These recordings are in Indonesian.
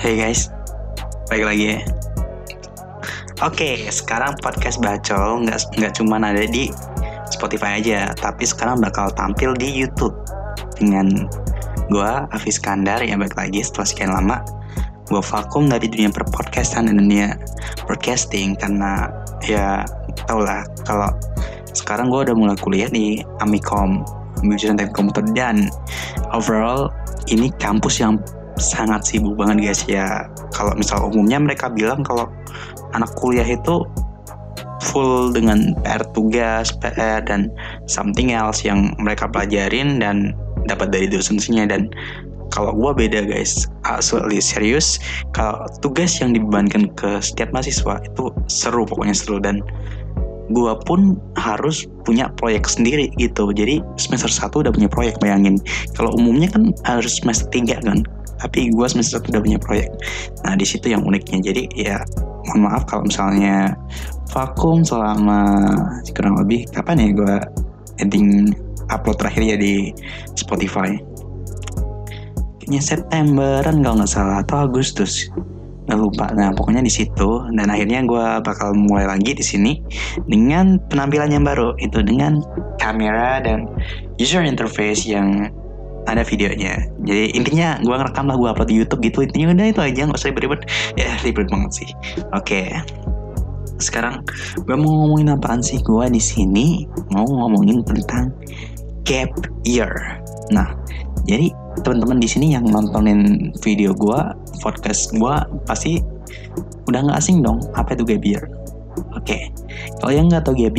Hey guys, balik lagi ya. Oke, sekarang podcast Bacol nggak nggak cuma ada di Spotify aja, tapi sekarang bakal tampil di YouTube. Dengan gua Afis Kandar yang balik lagi setelah sekian lama. Gue vakum dari dunia perpodcastan dan dunia broadcasting karena ya tau lah kalau sekarang gue udah mulai kuliah di Amikom jurusan teknik komputer dan overall ini kampus yang sangat sibuk banget guys ya. Kalau misal umumnya mereka bilang kalau anak kuliah itu full dengan PR tugas, PR dan something else yang mereka pelajarin dan dapat dari dosensinya dan kalau gue beda guys asli serius kalau tugas yang dibebankan ke setiap mahasiswa itu seru pokoknya seru. Dan gue pun harus punya proyek sendiri gitu. Jadi semester 1 udah punya proyek bayangin. Kalau umumnya kan harus semester 3 kan tapi gue semester 1 udah punya proyek. Nah di situ yang uniknya. Jadi ya mohon maaf kalau misalnya vakum selama kurang lebih kapan ya gue ending upload terakhir ya di Spotify? Kayaknya Septemberan kalau nggak salah atau Agustus lupa. Nah pokoknya di situ. Dan akhirnya gue bakal mulai lagi di sini dengan penampilan yang baru. Itu dengan kamera dan user interface yang ada videonya. Jadi intinya gue ngerekam lah gue upload di YouTube gitu. Intinya udah itu aja. Nggak usah ribet ya ribet banget sih. Oke. Okay. sekarang gue mau ngomongin apaan sih? Gue di sini mau ngomongin tentang gap year. Nah jadi teman-teman di sini yang nontonin video gue, podcast gue pasti udah nggak asing dong apa itu year. Oke, okay. kalau yang nggak tahu gap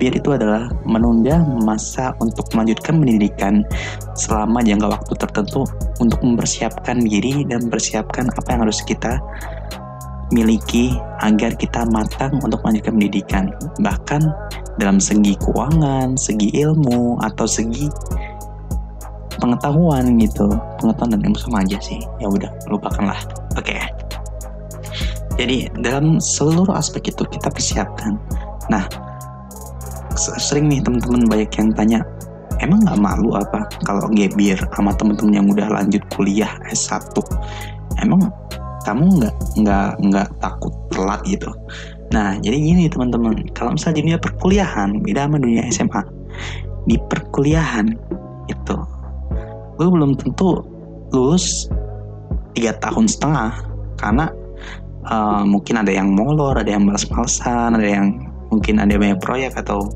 year itu adalah menunda masa untuk melanjutkan pendidikan selama jangka waktu tertentu untuk mempersiapkan diri dan mempersiapkan apa yang harus kita miliki agar kita matang untuk melanjutkan pendidikan. Bahkan dalam segi keuangan, segi ilmu, atau segi pengetahuan gitu. Pengetahuan dan ilmu sama aja sih. Ya udah lupakanlah. Oke. Okay. jadi dalam seluruh aspek itu kita persiapkan. Nah sering nih teman-teman banyak yang tanya emang nggak malu apa kalau gebir sama temen-temen yang udah lanjut kuliah S1 emang kamu nggak nggak nggak takut telat gitu? Nah jadi gini teman-teman kalau misalnya dunia perkuliahan beda sama dunia SMA di perkuliahan itu lu belum tentu lulus tiga tahun setengah karena uh, mungkin ada yang molor, ada yang males-malesan, ada yang mungkin ada banyak proyek atau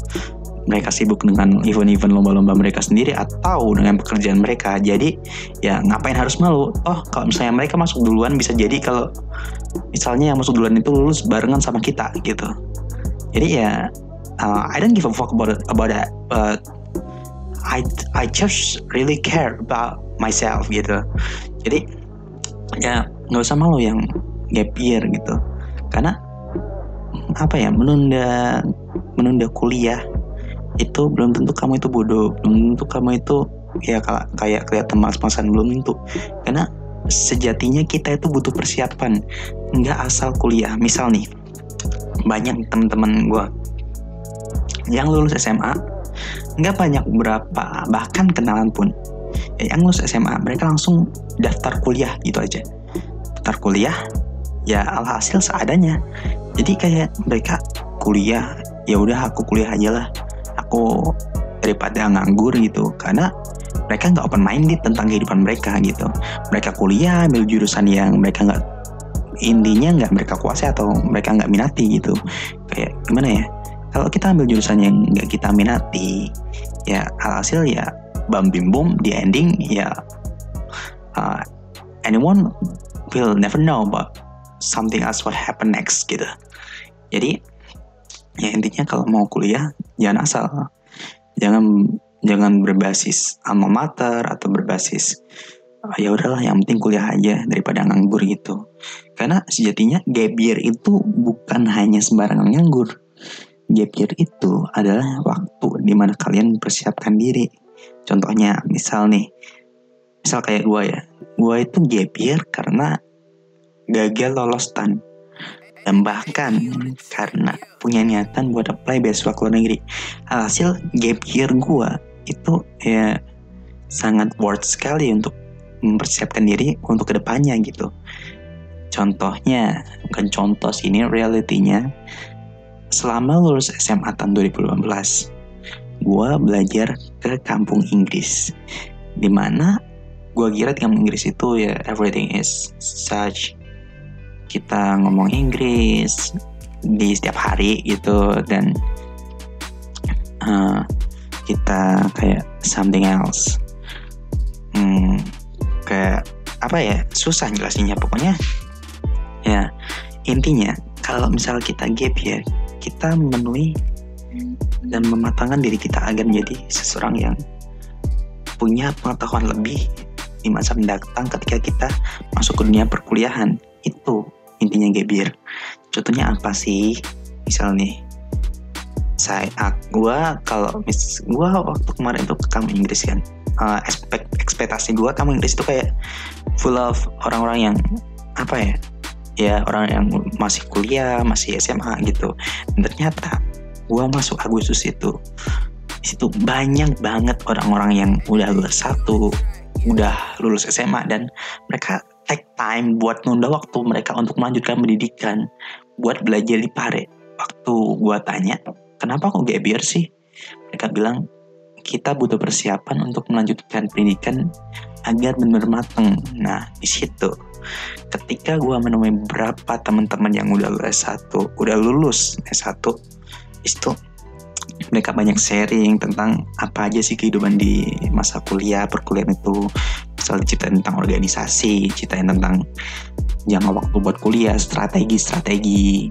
mereka sibuk dengan event-event lomba-lomba mereka sendiri atau dengan pekerjaan mereka. Jadi ya ngapain harus malu? Oh kalau misalnya mereka masuk duluan bisa jadi kalau misalnya yang masuk duluan itu lulus barengan sama kita gitu. Jadi ya uh, I don't give a fuck about about that. But I I just really care about myself gitu. Jadi ya nggak usah malu yang gap year gitu. Karena apa ya menunda menunda kuliah itu belum tentu kamu itu bodoh belum tentu kamu itu ya kayak kelihatan mas-masan belum tentu. Karena sejatinya kita itu butuh persiapan. Nggak asal kuliah. Misal nih banyak teman-teman gue yang lulus SMA nggak banyak berapa bahkan kenalan pun. Ya, yang lulus SMA mereka langsung daftar kuliah gitu aja. Daftar kuliah ya alhasil seadanya. Jadi kayak mereka kuliah ya udah aku kuliah aja lah. Aku daripada nganggur gitu karena mereka nggak open minded tentang kehidupan mereka gitu. Mereka kuliah ambil jurusan yang mereka nggak intinya nggak mereka kuasai atau mereka nggak minati gitu. Kayak gimana ya? Kalau kita ambil jurusan yang nggak kita minati ya alhasil ya bam bim bum di ending ya uh, anyone will never know about something else what happen next gitu. Jadi ya intinya kalau mau kuliah jangan asal. Jangan jangan berbasis alma mater atau berbasis oh, ya udahlah yang penting kuliah aja daripada nganggur gitu. Karena sejatinya gap year itu bukan hanya sembarangan nganggur gap year itu adalah waktu di mana kalian mempersiapkan diri. Contohnya, misal nih, misal kayak gue ya, gue itu gap year karena gagal lolos tan. Dan bahkan karena punya niatan buat apply beasiswa luar negeri. Hasil gap year gue itu ya sangat worth sekali untuk mempersiapkan diri untuk ke depannya gitu. contohnya bukan contoh sih ini realitinya selama lulus SMA tahun 2018 gue belajar ke kampung Inggris. Di mana gue kira di kampung Inggris itu ya everything is such kita ngomong Inggris di setiap hari gitu dan uh, kita kayak something else. Hmm, kayak apa ya susah jelasinnya pokoknya. Ya intinya kalau misal kita gap ya kita memenuhi dan mematangkan diri kita agar menjadi seseorang yang punya pengetahuan lebih di masa mendatang ketika kita masuk ke dunia perkuliahan. Itu intinya year contohnya apa sih? Misal nih saya gua kalau mis gua waktu kemarin itu ke kamu Inggris kan uh, ekspektasi gua kamu Inggris itu kayak full of orang-orang yang apa ya ya orang yang masih kuliah masih SMA gitu dan ternyata gua masuk Agustus itu di situ banyak banget orang-orang yang udah lulus satu udah lulus SMA dan mereka take time buat nunda waktu mereka untuk melanjutkan pendidikan buat belajar di Pare. Waktu gua tanya, kenapa kok gap year sih? Mereka bilang, kita butuh persiapan untuk melanjutkan pendidikan agar benar mateng. Nah, di situ ketika gua menemui beberapa teman-teman yang udah lulus satu, udah lulus S1, itu mereka banyak sharing tentang apa aja sih kehidupan di masa kuliah perkuliahan itu. Misalnya cerita tentang organisasi cerita tentang jangka waktu buat kuliah strategi-strategi.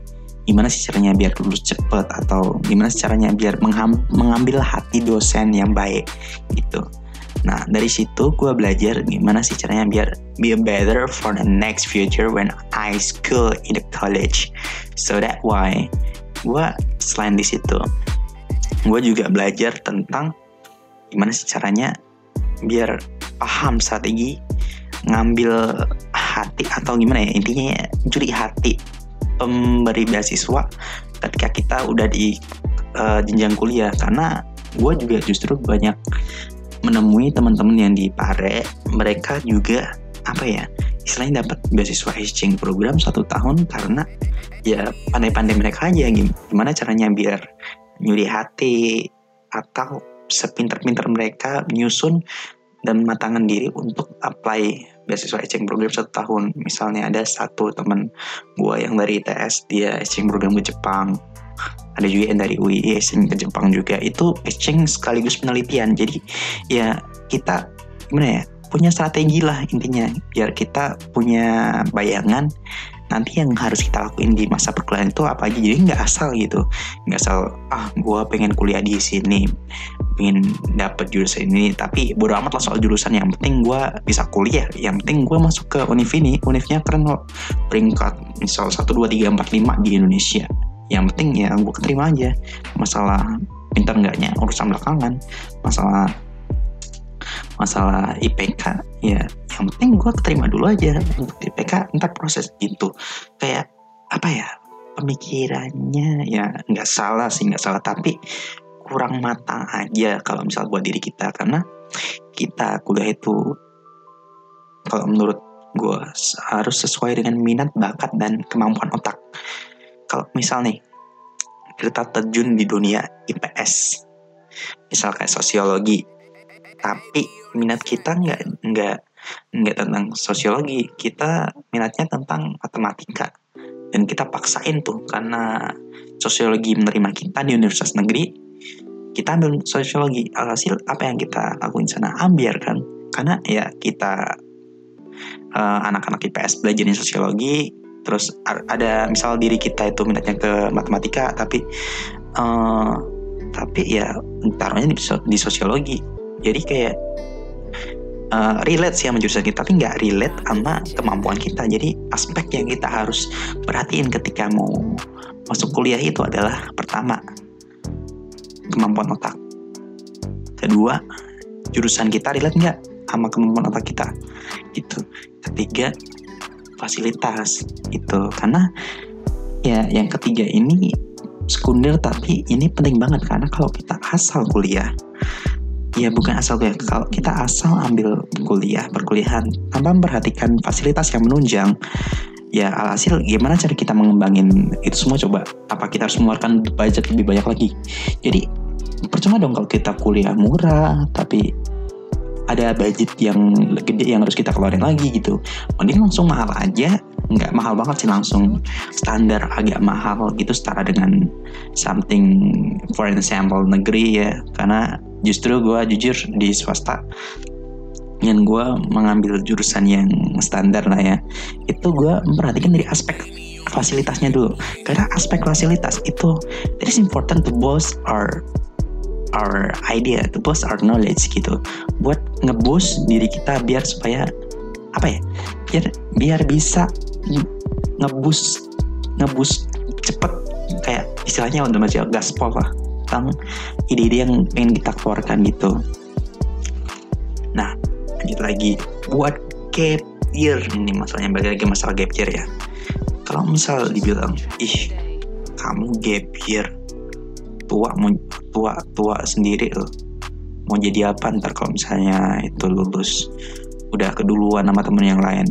Gimana sih caranya biar lulus cepet atau gimana caranya biar mengambil hati dosen yang baik gitu Nah dari situ gue belajar gimana sih caranya biar be better for the next future when I school in the college. So that why gue selain di situ gue juga belajar tentang gimana sih caranya biar paham strategi ngambil hati atau gimana ya intinya ya, curi hati pemberi beasiswa ketika kita udah di uh, jenjang kuliah karena gue juga justru banyak menemui teman-teman yang di Pare mereka juga apa ya istilahnya dapat beasiswa exchange program satu tahun karena ya pandai-pandai mereka aja gimana caranya biar nyuri hati atau sepinter-pinter mereka nyusun dan matangkan diri untuk apply beasiswa exchange program satu tahun. Misalnya ada satu teman gue yang dari ITS dia exchange program ke Jepang. Ada juga yang dari UI exchange ke Jepang juga. Itu exchange sekaligus penelitian. Jadi ya kita gimana ya punya strategi lah intinya. Biar kita punya bayangan nanti yang harus kita lakuin di masa perkuliahan itu apa aja. Jadi nggak asal gitu. Nggak asal ah gue pengen kuliah di sini pengen dapet jurusan ini. Tapi bodo amat lah soal jurusan. Yang penting gue bisa kuliah. Yang penting gue masuk ke univ ini univnya keren loh peringkat misal satu dua tiga empat lima di Indonesia yang penting ya gue keterima aja. Masalah pintar enggaknya urusan belakangan. Masalah masalah IPK ya. Yang penting gue terima dulu aja untuk IPK entar proses gitu. Kayak apa ya pemikirannya ya nggak salah sih nggak salah. Tapi kurang matang aja kalau misal buat diri kita. Karena kita kuliah itu kalau menurut gue harus sesuai dengan minat bakat dan kemampuan otak. Kalau misal nih kita terjun di dunia IPS misal kayak sosiologi. Tapi minat kita nggak nggak nggak tentang sosiologi. Kita minatnya tentang matematika. Dan kita paksain tuh karena sosiologi menerima kita di universitas negeri kita ambil sosiologi. Alhasil apa yang kita lakuin sana ambil kan? Karena ya kita uh, anak-anak IPS belajarin sosiologi terus ada misal diri kita itu minatnya ke matematika tapi uh, tapi ya taruhnya di, di sosiologi. Jadi kayak uh, relate sih sama jurusan kita tapi nggak relate sama kemampuan kita. Jadi aspek yang kita harus perhatiin ketika mau masuk kuliah itu adalah pertama kemampuan otak. Kedua jurusan kita relate nggak sama kemampuan otak kita? Itu ketiga fasilitas itu karena ya yang ketiga ini sekunder tapi ini penting banget. Karena kalau kita asal kuliah ya bukan asal kuliah kalau kita asal ambil kuliah perkuliahan tanpa memperhatikan fasilitas yang menunjang ya alhasil gimana cara kita mengembangin itu semua? Coba apa kita harus mengeluarkan budget lebih banyak lagi? Jadi percuma dong kalau kita kuliah murah tapi ada budget yang gede yang harus kita keluarin lagi gitu. Mending langsung mahal aja. Nggak mahal banget sih langsung standar agak mahal gitu setara dengan something for example negeri ya. Karena justru gue jujur di swasta yang gue mengambil jurusan yang standar lah ya itu gue memperhatikan dari aspek fasilitasnya dulu. Karena aspek fasilitas itu it is important to boost our our idea to boost our knowledge gitu. Buat ngeboost diri kita biar supaya apa ya biar biar bisa ngeboost ngeboost cepet. Kayak istilahnya udah masih gaspol lah. Tentang ide-ide yang pengen kita keluarkan gitu. Nah lanjut lagi. Buat gap year ini masalahnya bagi lagi masalah gap year ya. Kalau misal dibilang ih kamu gap year tua mau tua tua sendiri loh mau jadi apa ntar kalau misalnya itu lulus? Udah keduluan sama temen yang lain.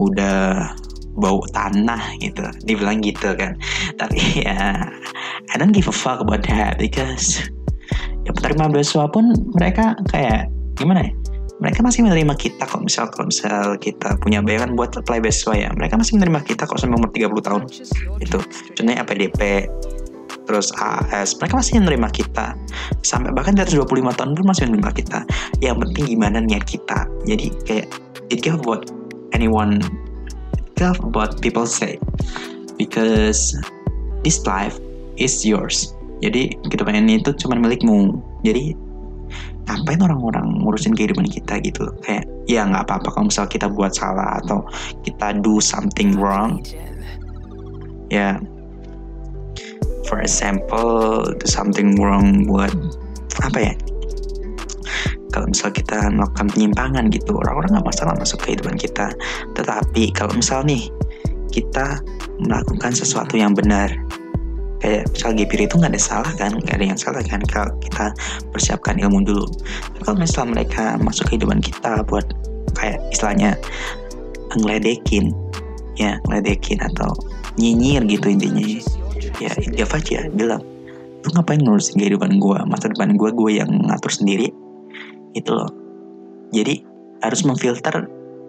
Udah bau tanah gitu. Dibilang gitu kan. Tapi ya I don't give a fuck about that because ya penerima beasiswa pun mereka kayak gimana ya? Mereka masih menerima kita kok. Misal kalau misal kita punya bayangan buat apply beasiswa ya mereka masih menerima kita kok sampai umur 30 tahun. Itu. Contohnya APDP terus AS mereka masih menerima kita. Sampai bahkan atas 25 tahun pun masih menerima kita. Yang penting gimana niat kita. Jadi kayak it give about anyone it give about people say. Because this life is yours. Jadi kehidupan ini itu cuma milikmu. Jadi ngapain orang-orang ngurusin kehidupan kita gitu kayak ya nggak apa-apa kalau misal kita buat salah atau kita do something wrong. Ya for example do something wrong buat apa ya? Kalau misal kita melakukan penyimpangan gitu orang-orang nggak masalah masuk kehidupan kita. Tetapi kalau misal nih kita melakukan sesuatu yang benar kayak misal GPR itu nggak ada salah kan? Nggak ada yang salah kan kalau kita persiapkan ilmu dulu. Tapi kalau misal mereka masuk kehidupan kita buat kayak istilahnya ngeledekin ya ngeledekin atau nyinyir gitu intinya ya dia aja bilang lu ngapain ngurusin kehidupan gue masa depan gue gue yang ngatur sendiri itu loh jadi harus memfilter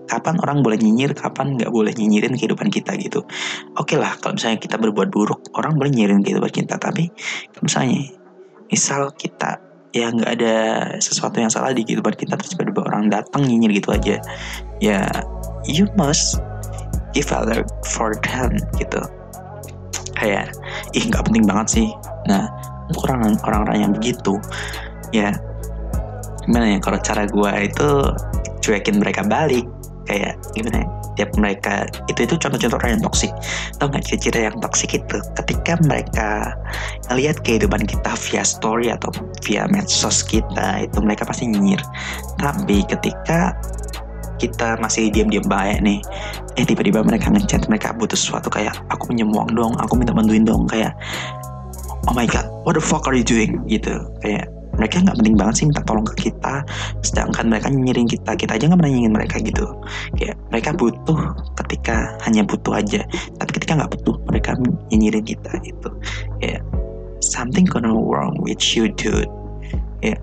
kapan orang boleh nyinyir, kapan nggak boleh nyinyirin kehidupan kita gitu. Oke okay lah, kalau misalnya kita berbuat buruk, orang boleh nyinyirin kehidupan kita. Tapi misalnya, misal kita ya nggak ada sesuatu yang salah di kehidupan kita terus tiba-tiba orang datang nyinyir gitu aja, ya you must give other for them gitu. Kayak, ih nggak penting banget sih. Nah, untuk orang-orang yang begitu, ya gimana ya kalau cara gue itu cuekin mereka balik kayak gimana ya tiap mereka itu itu contoh-contoh orang yang toksik tau nggak ciri-ciri yang toksik itu? Ketika mereka lihat kehidupan kita via story atau via medsos kita itu mereka pasti nyinyir. Tapi ketika kita masih diam-diam baik nih. Eh tiba-tiba mereka ngechat mereka butuh sesuatu kayak aku pinjam uang dong aku minta bantuin dong kayak oh my god what the fuck are you doing? Gitu. Kayak mereka nggak penting banget sih minta tolong ke kita sedangkan mereka nyinyirin kita kita aja nggak pernah nyinyirin mereka gitu. Kayak mereka butuh ketika hanya butuh aja. Tapi ketika nggak butuh mereka nyinyirin kita itu kayak something gonna wrong with you dude. Ya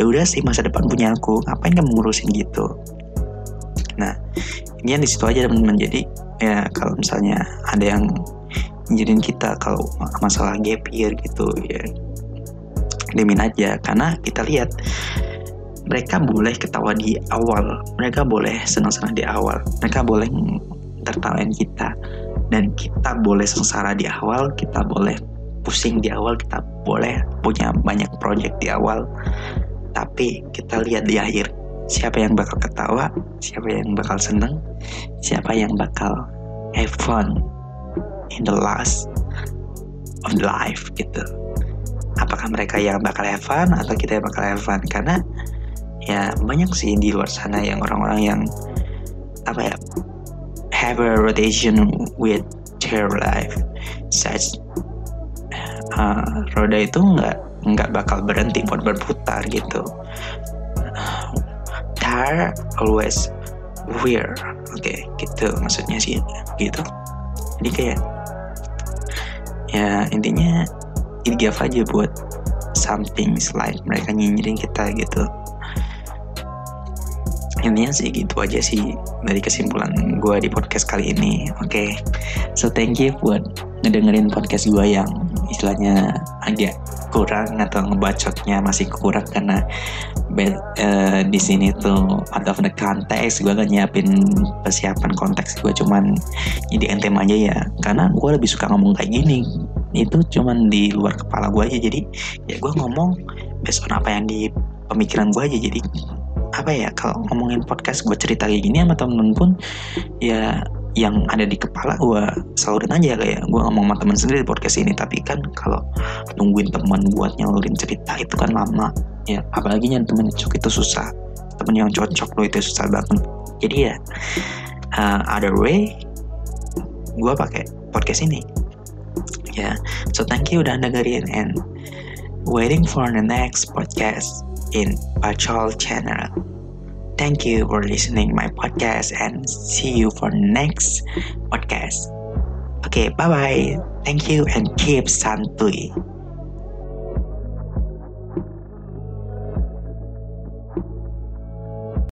ya udah sih masa depan punya aku ngapain kamu ngurusin gitu nah ini yang di situ aja teman-teman. Jadi ya kalau misalnya ada yang nyinyirin kita kalau masalah gap year gitu ya dimin aja. Karena kita lihat mereka boleh ketawa di awal. Mereka boleh senang-senang di awal. Mereka boleh tertawain kita. Dan kita boleh sengsara di awal kita boleh pusing di awal kita boleh punya banyak project di awal. Tapi kita lihat di akhir siapa yang bakal ketawa siapa yang bakal seneng siapa yang bakal have fun in the last of the life gitu. Apakah mereka yang bakal have fun atau kita yang bakal have fun? Karena ya banyak sih di luar sana yang orang-orang yang apa ya have a rotation with their life. Such uh, roda itu nggak nggak bakal berhenti buat berputar gitu there always weird oke okay, gitu maksudnya sih. Gitu. Jadi kayak ya intinya give aja buat something like mereka nyinyirin kita gitu. Intinya sih gitu aja sih dari kesimpulan gue di podcast kali ini. Oke. Okay. so thank you buat ngedengerin podcast gue yang istilahnya agak kurang atau ngebacotnya masih kurang karena uh, di sini tuh out of the context gue gak nyiapin persiapan konteks gue cuman jadi entem aja ya. Karena gue lebih suka ngomong kayak gini. Itu cuman di luar kepala gue aja. Jadi ya gue ngomong based on apa yang di pemikiran gue aja. Jadi apa ya kalau ngomongin podcast gue cerita kayak gini sama temen pun ya yang ada di kepala gue salurin aja kayak gue ngomong sama temen sendiri di podcast ini tapi kan kalau nungguin teman buat nyalurin cerita itu kan lama ya apalagi yang temen cocok itu susah temen yang cocok lo itu susah banget jadi ya uh, other way gue pakai podcast ini ya yeah. so thank you udah dengerin and waiting for the next podcast in Pachol channel. Thank you for listening my podcast and see you for next podcast. Okay, bye bye. Thank you and keep santuy.